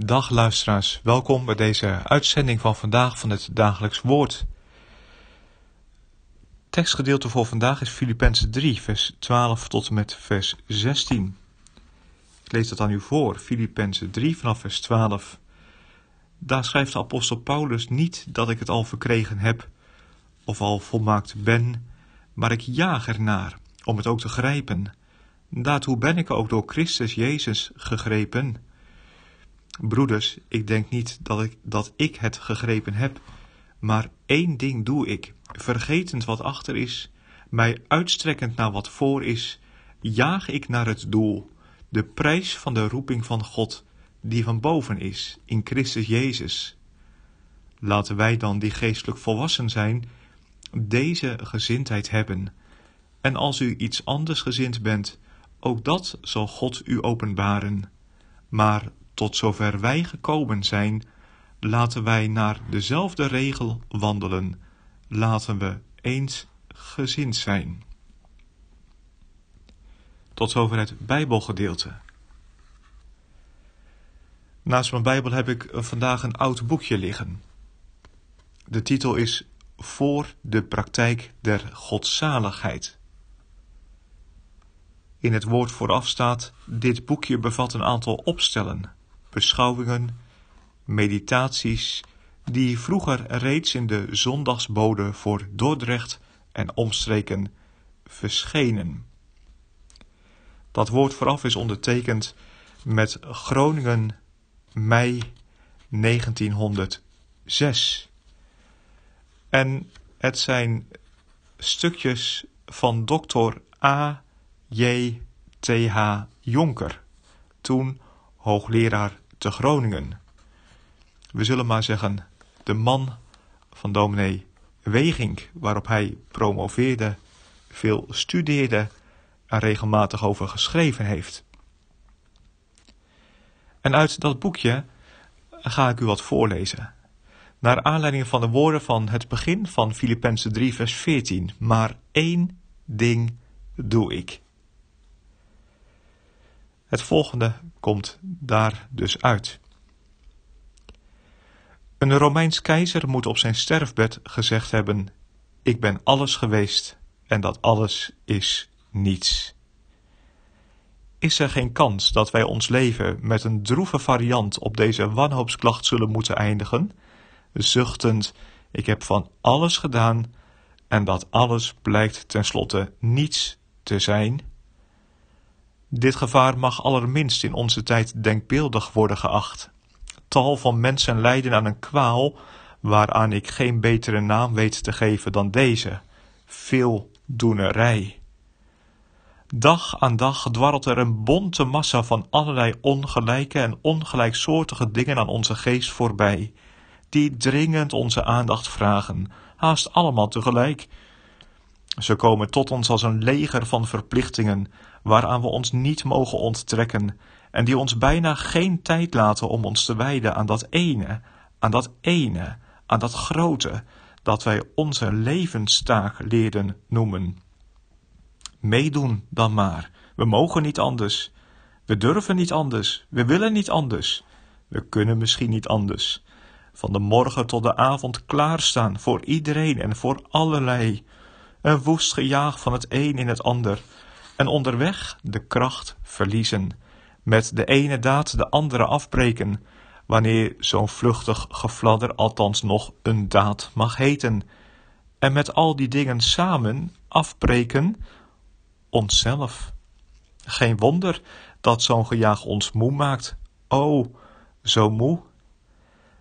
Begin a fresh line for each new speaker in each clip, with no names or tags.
Goedendag luisteraars, welkom bij deze uitzending van vandaag van het dagelijks woord. Tekstgedeelte voor vandaag is Filippenzen 3, vers 12 tot en met vers 16. Ik lees dat aan u voor, Filippenzen 3 vanaf vers 12. Daar schrijft de apostel Paulus niet dat ik het al verkregen heb of al volmaakt ben, maar ik jaag ernaar om het ook te grijpen. Daartoe ben ik ook door Christus Jezus gegrepen. Broeders, ik denk niet dat ik, dat ik het gegrepen heb, maar één ding doe ik, vergetend wat achter is, mij uitstrekkend naar wat voor is, jaag ik naar het doel, de prijs van de roeping van God, die van boven is, in Christus Jezus. Laten wij dan, die geestelijk volwassen zijn, deze gezindheid hebben. En als u iets anders gezind bent, ook dat zal God u openbaren. Maar tot zover wij gekomen zijn, laten wij naar dezelfde regel wandelen. Laten we eens gezind zijn. Tot zover het Bijbelgedeelte. Naast mijn Bijbel heb ik vandaag een oud boekje liggen. De titel is Voor de praktijk der godzaligheid. In het woord vooraf staat: Dit boekje bevat een aantal opstellen beschouwingen, meditaties, die vroeger reeds in de zondagsbode voor Dordrecht en omstreken verschenen. Dat woord vooraf is ondertekend met Groningen, mei 1906. En het zijn stukjes van dokter A. J. T. H. Jonker, toen hoogleraar te Groningen. We zullen maar zeggen, de man van dominee Wegink, waarop hij promoveerde, veel studeerde en regelmatig over geschreven heeft. En uit dat boekje ga ik u wat voorlezen. Naar aanleiding van de woorden van het begin van Filippenzen 3, vers 14. Maar één ding doe ik. Het volgende komt daar dus uit. Een Romeins keizer moet op zijn sterfbed gezegd hebben: Ik ben alles geweest en dat alles is niets. Is er geen kans dat wij ons leven met een droeve variant op deze wanhoopsklacht zullen moeten eindigen, zuchtend: Ik heb van alles gedaan en dat alles blijkt tenslotte niets te zijn? Dit gevaar mag allerminst in onze tijd denkbeeldig worden geacht. Tal van mensen lijden aan een kwaal waaraan ik geen betere naam weet te geven dan deze: veeldoenerij. Dag aan dag dwarrelt er een bonte massa van allerlei ongelijke en ongelijksoortige dingen aan onze geest voorbij, die dringend onze aandacht vragen, haast allemaal tegelijk. Ze komen tot ons als een leger van verplichtingen, waaraan we ons niet mogen onttrekken, en die ons bijna geen tijd laten om ons te wijden aan dat ene, aan dat ene, aan dat grote, dat wij onze levenstaak leerden noemen. Meedoen dan maar. We mogen niet anders. We durven niet anders. We willen niet anders. We kunnen misschien niet anders. Van de morgen tot de avond klaarstaan voor iedereen en voor allerlei. Een woest gejaag van het een in het ander en onderweg de kracht verliezen, met de ene daad de andere afbreken, wanneer zo'n vluchtig gefladder althans nog een daad mag heten, en met al die dingen samen afbreken onszelf. Geen wonder dat zo'n gejaag ons moe maakt. O, zo moe.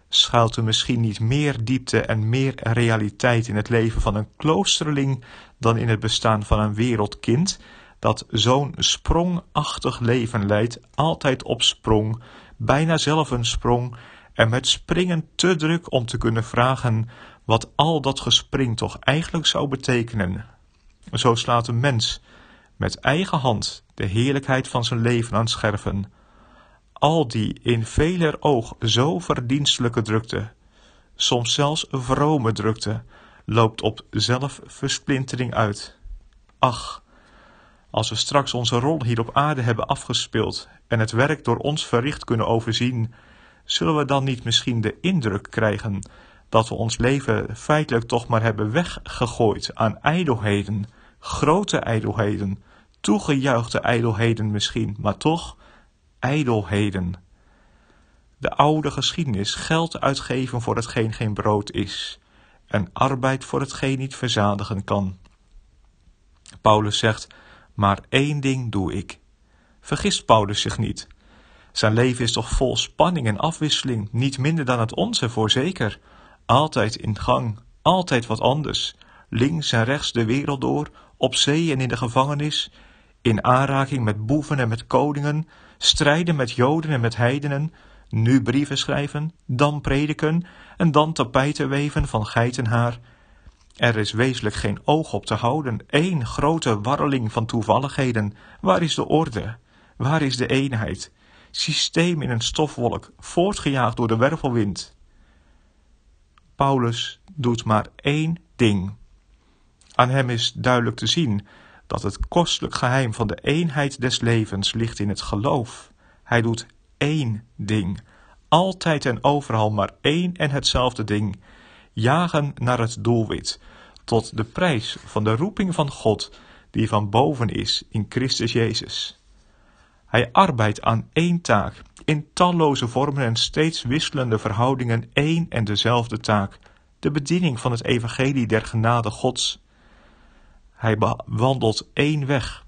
Schuilt er misschien niet meer diepte en meer realiteit in het leven van een kloosterling dan in het bestaan van een wereldkind, dat zo'n sprongachtig leven leidt, altijd op sprong, bijna zelf een sprong, en met springen te druk om te kunnen vragen wat al dat gespring toch eigenlijk zou betekenen. Zo slaat een mens met eigen hand de heerlijkheid van zijn leven aan scherven. Al die in veler oog zo verdienstelijke drukte, soms zelfs vrome drukte, loopt op zelfversplintering uit. Ach, als we straks onze rol hier op aarde hebben afgespeeld en het werk door ons verricht kunnen overzien, zullen we dan niet misschien de indruk krijgen dat we ons leven feitelijk toch maar hebben weggegooid aan ijdelheden, grote ijdelheden, toegejuichte ijdelheden misschien, maar toch ijdelheden. De oude geschiedenis geld uitgeven voor hetgeen geen brood is, en arbeid voor hetgeen niet verzadigen kan. Paulus zegt, maar één ding doe ik. Vergist Paulus zich niet. Zijn leven is toch vol spanning en afwisseling, niet minder dan het onze, voorzeker. Altijd in gang, altijd wat anders. Links en rechts de wereld door, op zee en in de gevangenis, in aanraking met boeven en met koningen, strijden met Joden en met heidenen, nu brieven schrijven, dan prediken en dan tapijten weven van geitenhaar. Er is wezenlijk geen oog op te houden, één grote warreling van toevalligheden. Waar is de orde? Waar is de eenheid? Systeem in een stofwolk, voortgejaagd door de wervelwind. Paulus doet maar één ding. Aan hem is duidelijk te zien dat het kostelijk geheim van de eenheid des levens ligt in het geloof. Hij doet één ding, altijd en overal maar één en hetzelfde ding: jagen naar het doelwit, tot de prijs van de roeping van God, die van boven is in Christus Jezus. Hij arbeidt aan één taak, in talloze vormen en steeds wisselende verhoudingen één en dezelfde taak, de bediening van het evangelie der genade Gods. Hij wandelt één weg,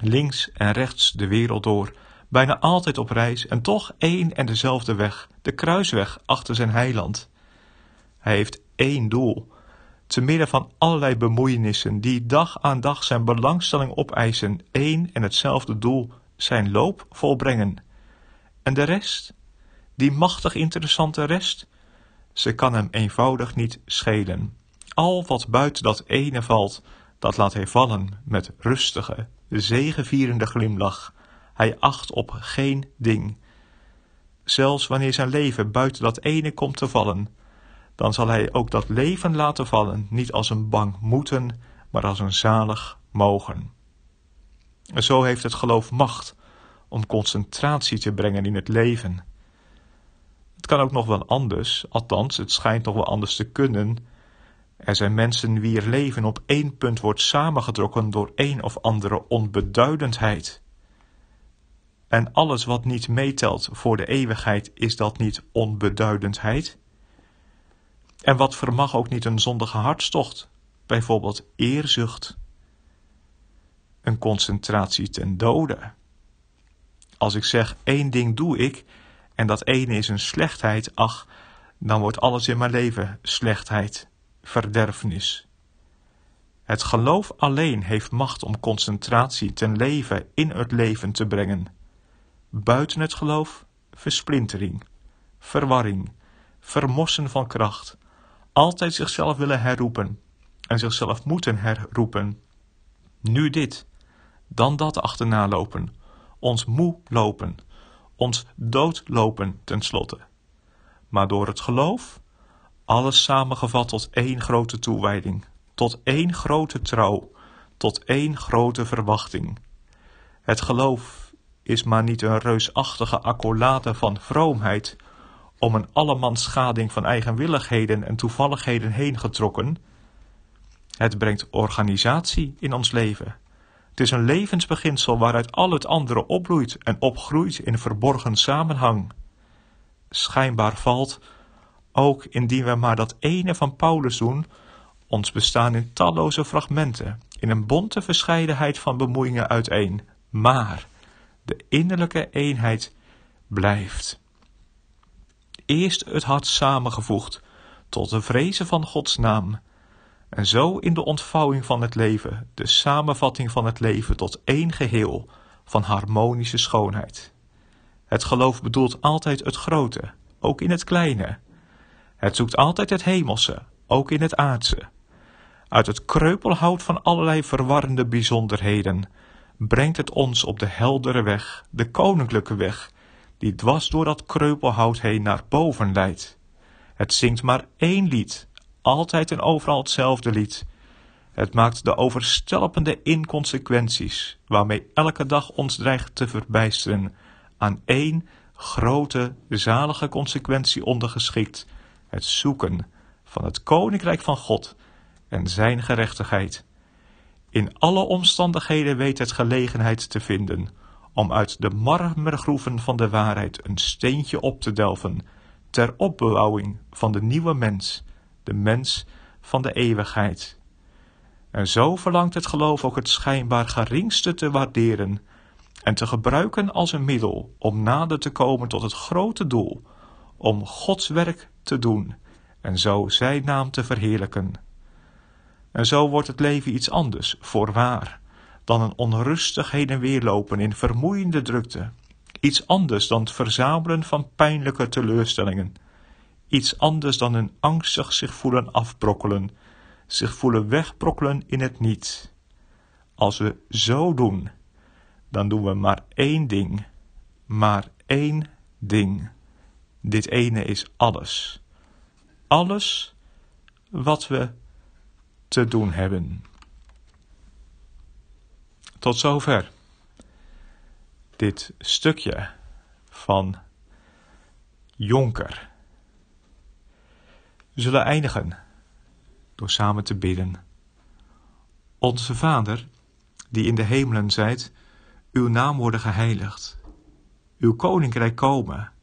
links en rechts de wereld door, bijna altijd op reis en toch één en dezelfde weg, de kruisweg achter zijn heiland. Hij heeft één doel, te midden van allerlei bemoeienissen die dag aan dag zijn belangstelling opeisen, één en hetzelfde doel, zijn loop volbrengen. En de rest, die machtig interessante rest, ze kan hem eenvoudig niet schelen. Al wat buiten dat ene valt, dat laat hij vallen met rustige, zegevierende glimlach. Hij acht op geen ding. Zelfs wanneer zijn leven buiten dat ene komt te vallen, dan zal hij ook dat leven laten vallen, niet als een bang moeten, maar als een zalig mogen. En zo heeft het geloof macht om concentratie te brengen in het leven. Het kan ook nog wel anders, althans, het schijnt nog wel anders te kunnen. Er zijn mensen wier leven op één punt wordt samengetrokken door een of andere onbeduidendheid. En alles wat niet meetelt voor de eeuwigheid, is dat niet onbeduidendheid? En wat vermag ook niet een zondige hartstocht, bijvoorbeeld eerzucht, een concentratie ten dode. Als ik zeg één ding doe ik, en dat ene is een slechtheid, ach, dan wordt alles in mijn leven slechtheid, verderfenis. Het geloof alleen heeft macht om concentratie ten leven in het leven te brengen. Buiten het geloof versplintering, verwarring, vermossen van kracht, altijd zichzelf willen herroepen en zichzelf moeten herroepen. Nu dit, dan dat achterna lopen, ons moe lopen, ons doodlopen tenslotte. Maar door het geloof, alles samengevat tot één grote toewijding, tot één grote trouw, tot één grote verwachting. Het geloof is maar niet een reusachtige accolade van vroomheid, om een allemanschading van eigenwilligheden en toevalligheden heen getrokken. Het brengt organisatie in ons leven. Het is een levensbeginsel waaruit al het andere opbloeit en opgroeit in verborgen samenhang. Schijnbaar valt, ook indien we maar dat ene van Paulus doen, ons bestaan in talloze fragmenten, in een bonte verscheidenheid van bemoeiingen uiteen. Maar de innerlijke eenheid blijft eerst het hart samengevoegd tot de vrezen van Gods naam. En zo in de ontvouwing van het leven, de samenvatting van het leven tot één geheel van harmonische schoonheid. Het geloof bedoelt altijd het grote, ook in het kleine. Het zoekt altijd het hemelse, ook in het aardse. Uit het kreupelhout van allerlei verwarrende bijzonderheden brengt het ons op de heldere weg, de koninklijke weg, die dwars door dat kreupelhout heen naar boven leidt. Het zingt maar één lied, altijd en overal hetzelfde lied. Het maakt de overstelpende inconsequenties, waarmee elke dag ons dreigt te verbijsteren, aan één grote, zalige consequentie ondergeschikt, het zoeken van het koninkrijk van God en zijn gerechtigheid. In alle omstandigheden weet het gelegenheid te vinden om uit de marmergroeven van de waarheid een steentje op te delven, ter opbouwing van de nieuwe mens, de mens van de eeuwigheid. En zo verlangt het geloof ook het schijnbaar geringste te waarderen en te gebruiken als een middel om nader te komen tot het grote doel, om Gods werk te doen en zo Zijn naam te verheerlijken. En zo wordt het leven iets anders, voorwaar, dan een onrustig heen en weer lopen in vermoeiende drukte. Iets anders dan het verzamelen van pijnlijke teleurstellingen. Iets anders dan een angstig zich voelen afbrokkelen, zich voelen wegbrokkelen in het niet. Als we zo doen, dan doen we maar één ding, maar één ding. Dit ene is alles. Alles wat we te doen hebben. Tot zover dit stukje van Jonker. We zullen eindigen door samen te bidden. Onze Vader, die in de hemelen zijt, uw naam worden geheiligd. Uw koninkrijk komen.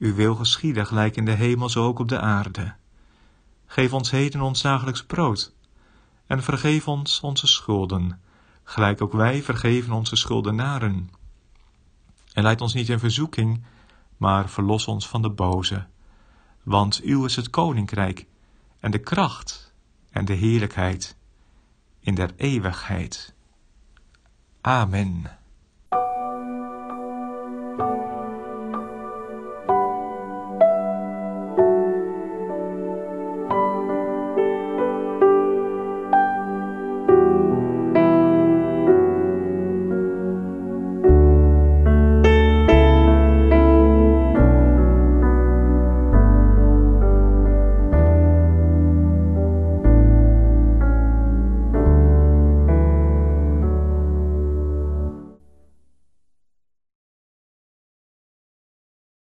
Uw wil geschieden, gelijk in de hemel, zo ook op de aarde. Geef ons heden ons dagelijks brood. En vergeef ons onze schulden, gelijk ook wij vergeven onze schuldenaren. En leid ons niet in verzoeking, maar verlos ons van de boze. Want uw is het koninkrijk, en de kracht, en de heerlijkheid, in der eeuwigheid. Amen.